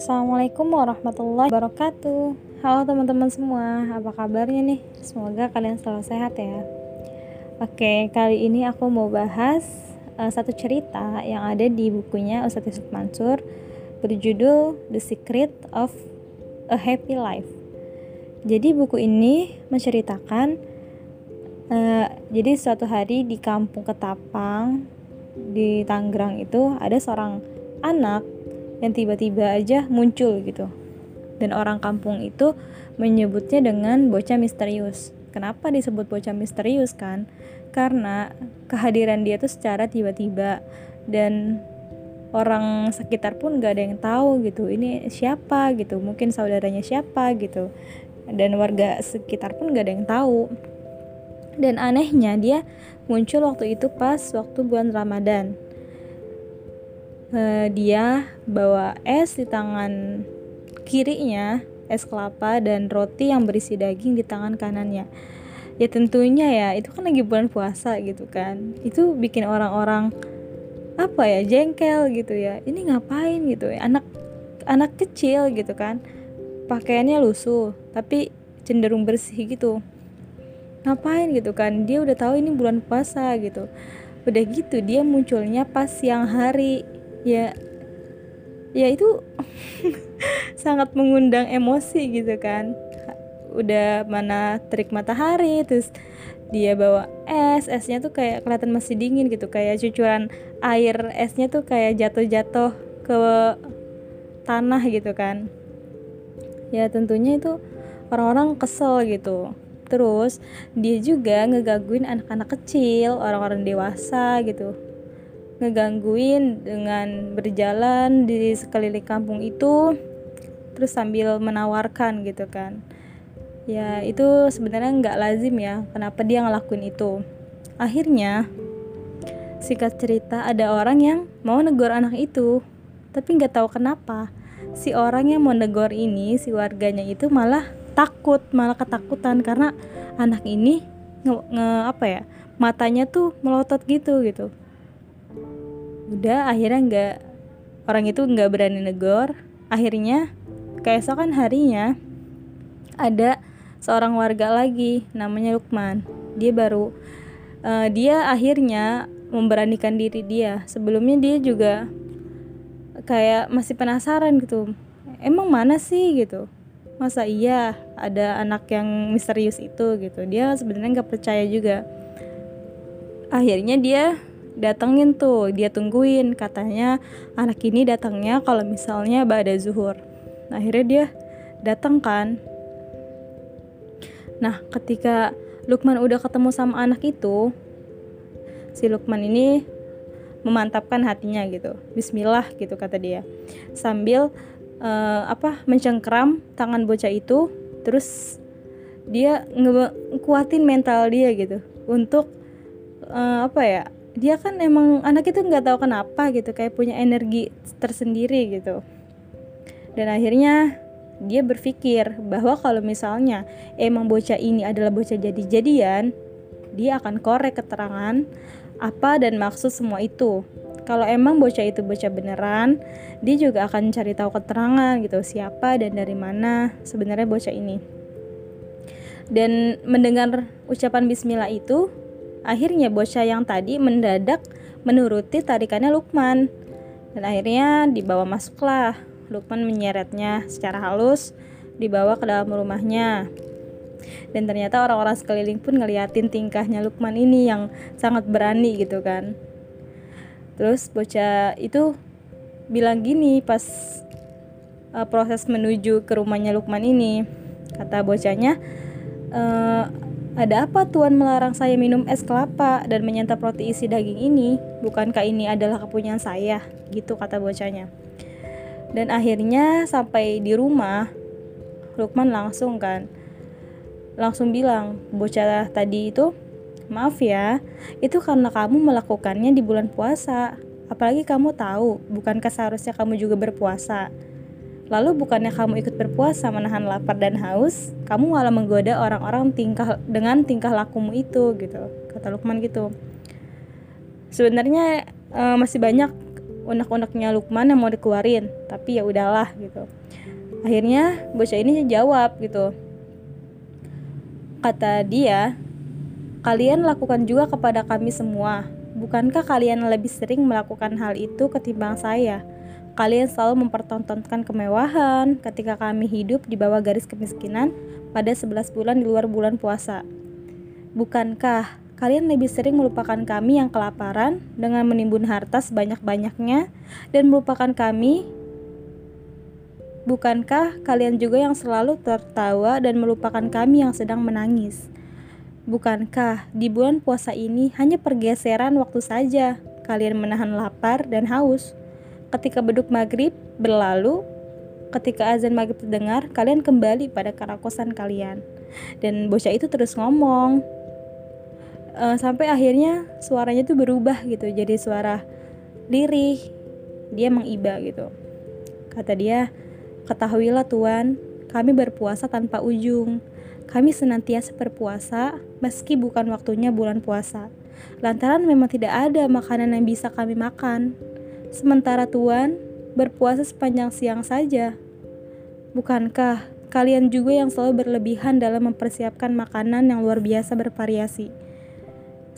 Assalamualaikum warahmatullahi wabarakatuh. Halo teman-teman semua, apa kabarnya nih? Semoga kalian selalu sehat ya. Oke, kali ini aku mau bahas uh, satu cerita yang ada di bukunya Ustadz Yusuf Mansur Berjudul The Secret of a Happy Life. Jadi buku ini menceritakan uh, Jadi suatu hari di kampung Ketapang di Tangerang itu ada seorang anak yang tiba-tiba aja muncul gitu. Dan orang kampung itu menyebutnya dengan bocah misterius. Kenapa disebut bocah misterius kan? Karena kehadiran dia tuh secara tiba-tiba dan orang sekitar pun gak ada yang tahu gitu. Ini siapa gitu? Mungkin saudaranya siapa gitu. Dan warga sekitar pun gak ada yang tahu. Dan anehnya dia muncul waktu itu pas waktu bulan Ramadan dia bawa es di tangan kirinya es kelapa dan roti yang berisi daging di tangan kanannya. Ya tentunya ya itu kan lagi bulan puasa gitu kan. Itu bikin orang-orang apa ya jengkel gitu ya. Ini ngapain gitu ya? Anak anak kecil gitu kan. Pakaiannya lusuh tapi cenderung bersih gitu. Ngapain gitu kan? Dia udah tahu ini bulan puasa gitu. Udah gitu dia munculnya pas siang hari ya. Ya itu sangat mengundang emosi gitu kan. Udah mana terik matahari terus dia bawa es esnya tuh kayak kelihatan masih dingin gitu kayak cucuran air esnya tuh kayak jatuh-jatuh ke tanah gitu kan. Ya tentunya itu orang-orang kesel gitu. Terus dia juga ngegaguin anak-anak kecil orang-orang dewasa gitu ngegangguin dengan berjalan di sekeliling kampung itu terus sambil menawarkan gitu kan. Ya itu sebenarnya nggak lazim ya kenapa dia ngelakuin itu. Akhirnya singkat cerita ada orang yang mau negor anak itu tapi nggak tahu kenapa. Si orang yang mau negor ini si warganya itu malah takut malah ketakutan karena anak ini nge, nge apa ya matanya tuh melotot gitu gitu udah akhirnya nggak orang itu nggak berani negor. Akhirnya keesokan harinya ada seorang warga lagi namanya Lukman. Dia baru uh, dia akhirnya memberanikan diri dia. Sebelumnya dia juga kayak masih penasaran gitu. Emang mana sih? gitu. Masa iya ada anak yang misterius itu gitu. Dia sebenarnya nggak percaya juga. Akhirnya dia datengin tuh dia tungguin katanya anak ini datangnya kalau misalnya pada zuhur. Nah, akhirnya dia datang kan. Nah ketika Lukman udah ketemu sama anak itu si Lukman ini memantapkan hatinya gitu. Bismillah gitu kata dia. Sambil uh, apa mencengkram tangan bocah itu terus dia ngekuatin mental dia gitu. Untuk uh, apa ya dia kan emang anak itu nggak tahu kenapa gitu kayak punya energi tersendiri gitu. Dan akhirnya dia berpikir bahwa kalau misalnya emang bocah ini adalah bocah jadi-jadian dia akan korek keterangan apa dan maksud semua itu. Kalau emang bocah itu bocah beneran dia juga akan cari tahu keterangan gitu siapa dan dari mana sebenarnya bocah ini. Dan mendengar ucapan bismillah itu Akhirnya bocah yang tadi mendadak menuruti tarikannya Lukman dan akhirnya dibawa masuklah. Lukman menyeretnya secara halus dibawa ke dalam rumahnya. Dan ternyata orang-orang sekeliling pun ngeliatin tingkahnya Lukman ini yang sangat berani gitu kan. Terus bocah itu bilang gini pas uh, proses menuju ke rumahnya Lukman ini. Kata bocahnya, e, ada apa Tuan melarang saya minum es kelapa dan menyantap roti isi daging ini? Bukankah ini adalah kepunyaan saya? Gitu kata bocahnya. Dan akhirnya sampai di rumah, Lukman langsung kan langsung bilang, bocah tadi itu, maaf ya, itu karena kamu melakukannya di bulan puasa. Apalagi kamu tahu, bukankah seharusnya kamu juga berpuasa? Lalu bukannya kamu ikut berpuasa menahan lapar dan haus, kamu malah menggoda orang-orang tingkah dengan tingkah lakumu itu gitu. Kata Lukman gitu. Sebenarnya uh, masih banyak unek-uneknya Lukman yang mau dikeluarin tapi ya udahlah gitu akhirnya bocah ini jawab gitu kata dia kalian lakukan juga kepada kami semua bukankah kalian lebih sering melakukan hal itu ketimbang saya kalian selalu mempertontonkan kemewahan ketika kami hidup di bawah garis kemiskinan pada 11 bulan di luar bulan puasa bukankah kalian lebih sering melupakan kami yang kelaparan dengan menimbun harta sebanyak-banyaknya dan melupakan kami Bukankah kalian juga yang selalu tertawa dan melupakan kami yang sedang menangis? Bukankah di bulan puasa ini hanya pergeseran waktu saja kalian menahan lapar dan haus? Ketika beduk maghrib berlalu, ketika azan maghrib terdengar, kalian kembali pada karakosan kalian. Dan bocah itu terus ngomong, uh, sampai akhirnya suaranya tuh berubah gitu, jadi suara lirih. Dia mengiba gitu. Kata dia, Ketahuilah Tuhan, kami berpuasa tanpa ujung. Kami senantiasa berpuasa meski bukan waktunya bulan puasa. Lantaran memang tidak ada makanan yang bisa kami makan. Sementara Tuhan berpuasa sepanjang siang saja. Bukankah kalian juga yang selalu berlebihan dalam mempersiapkan makanan yang luar biasa bervariasi?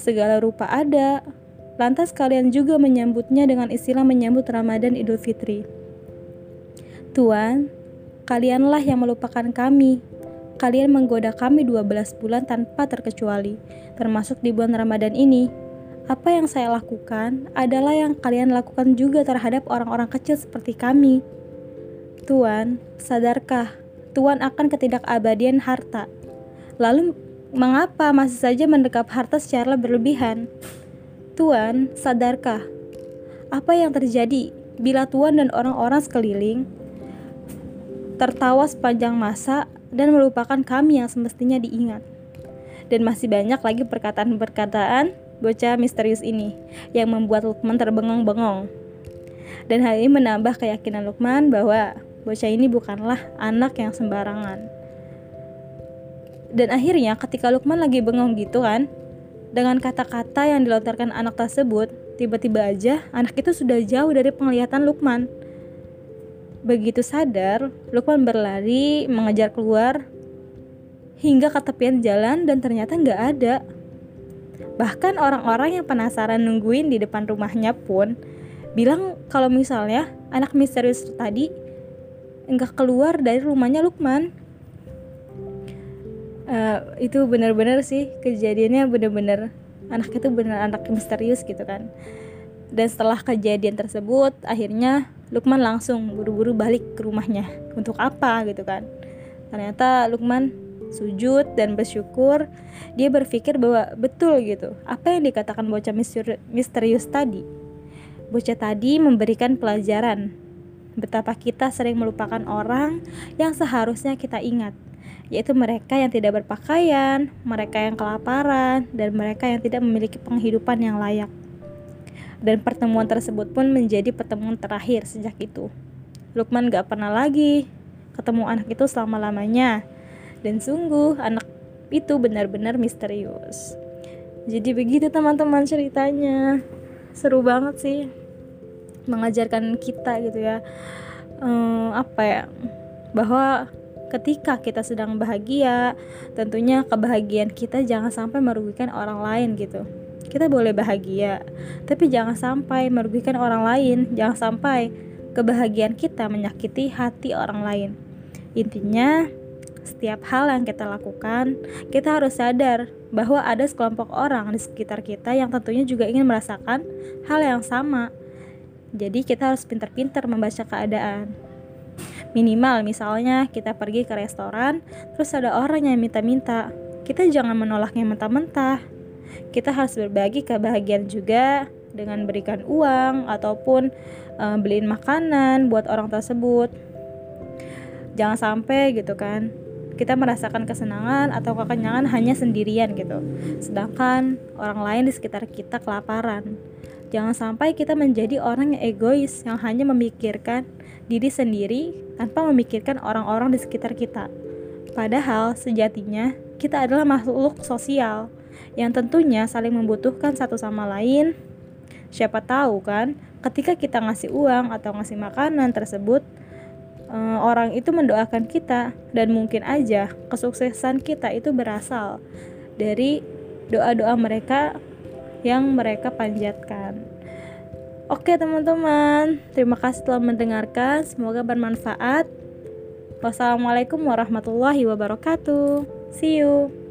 Segala rupa ada, lantas kalian juga menyambutnya dengan istilah menyambut Ramadan Idul Fitri. Tuan, kalianlah yang melupakan kami. Kalian menggoda kami 12 bulan tanpa terkecuali, termasuk di bulan Ramadan ini. Apa yang saya lakukan adalah yang kalian lakukan juga terhadap orang-orang kecil seperti kami. Tuan, sadarkah Tuan akan ketidakabadian harta? Lalu mengapa masih saja mendekap harta secara berlebihan? Tuan, sadarkah apa yang terjadi bila Tuan dan orang-orang sekeliling tertawa sepanjang masa dan melupakan kami yang semestinya diingat. Dan masih banyak lagi perkataan-perkataan bocah misterius ini yang membuat Lukman terbengong-bengong. Dan hal ini menambah keyakinan Lukman bahwa bocah ini bukanlah anak yang sembarangan. Dan akhirnya ketika Lukman lagi bengong gitu kan, dengan kata-kata yang dilontarkan anak tersebut, tiba-tiba aja anak itu sudah jauh dari penglihatan Lukman Begitu sadar, Lukman berlari mengejar keluar hingga ke tepian jalan dan ternyata nggak ada. Bahkan orang-orang yang penasaran nungguin di depan rumahnya pun bilang kalau misalnya anak misterius tadi enggak keluar dari rumahnya Lukman. Uh, itu benar-benar sih kejadiannya benar-benar anak itu benar anak misterius gitu kan. Dan setelah kejadian tersebut, akhirnya Lukman langsung buru-buru balik ke rumahnya untuk apa gitu kan ternyata Lukman sujud dan bersyukur dia berpikir bahwa betul gitu apa yang dikatakan bocah misterius tadi bocah tadi memberikan pelajaran betapa kita sering melupakan orang yang seharusnya kita ingat yaitu mereka yang tidak berpakaian, mereka yang kelaparan, dan mereka yang tidak memiliki penghidupan yang layak dan pertemuan tersebut pun menjadi pertemuan terakhir sejak itu. Lukman gak pernah lagi ketemu anak itu selama-lamanya. Dan sungguh anak itu benar-benar misterius. Jadi begitu teman-teman ceritanya. Seru banget sih. Mengajarkan kita gitu ya. Um, apa ya? Bahwa ketika kita sedang bahagia, tentunya kebahagiaan kita jangan sampai merugikan orang lain gitu kita boleh bahagia, tapi jangan sampai merugikan orang lain, jangan sampai kebahagiaan kita menyakiti hati orang lain. Intinya, setiap hal yang kita lakukan, kita harus sadar bahwa ada sekelompok orang di sekitar kita yang tentunya juga ingin merasakan hal yang sama. Jadi kita harus pintar-pintar membaca keadaan. Minimal misalnya kita pergi ke restoran, terus ada orang yang minta-minta. Kita jangan menolaknya mentah-mentah kita harus berbagi kebahagiaan juga dengan berikan uang ataupun uh, beliin makanan buat orang tersebut jangan sampai gitu kan kita merasakan kesenangan atau kekenyangan hanya sendirian gitu. Sedangkan orang lain di sekitar kita kelaparan. Jangan sampai kita menjadi orang yang egois yang hanya memikirkan diri sendiri tanpa memikirkan orang-orang di sekitar kita. Padahal sejatinya kita adalah makhluk sosial yang tentunya saling membutuhkan satu sama lain. Siapa tahu kan, ketika kita ngasih uang atau ngasih makanan tersebut orang itu mendoakan kita dan mungkin aja kesuksesan kita itu berasal dari doa-doa mereka yang mereka panjatkan. Oke teman-teman, terima kasih telah mendengarkan. Semoga bermanfaat. Wassalamualaikum warahmatullahi wabarakatuh. See you.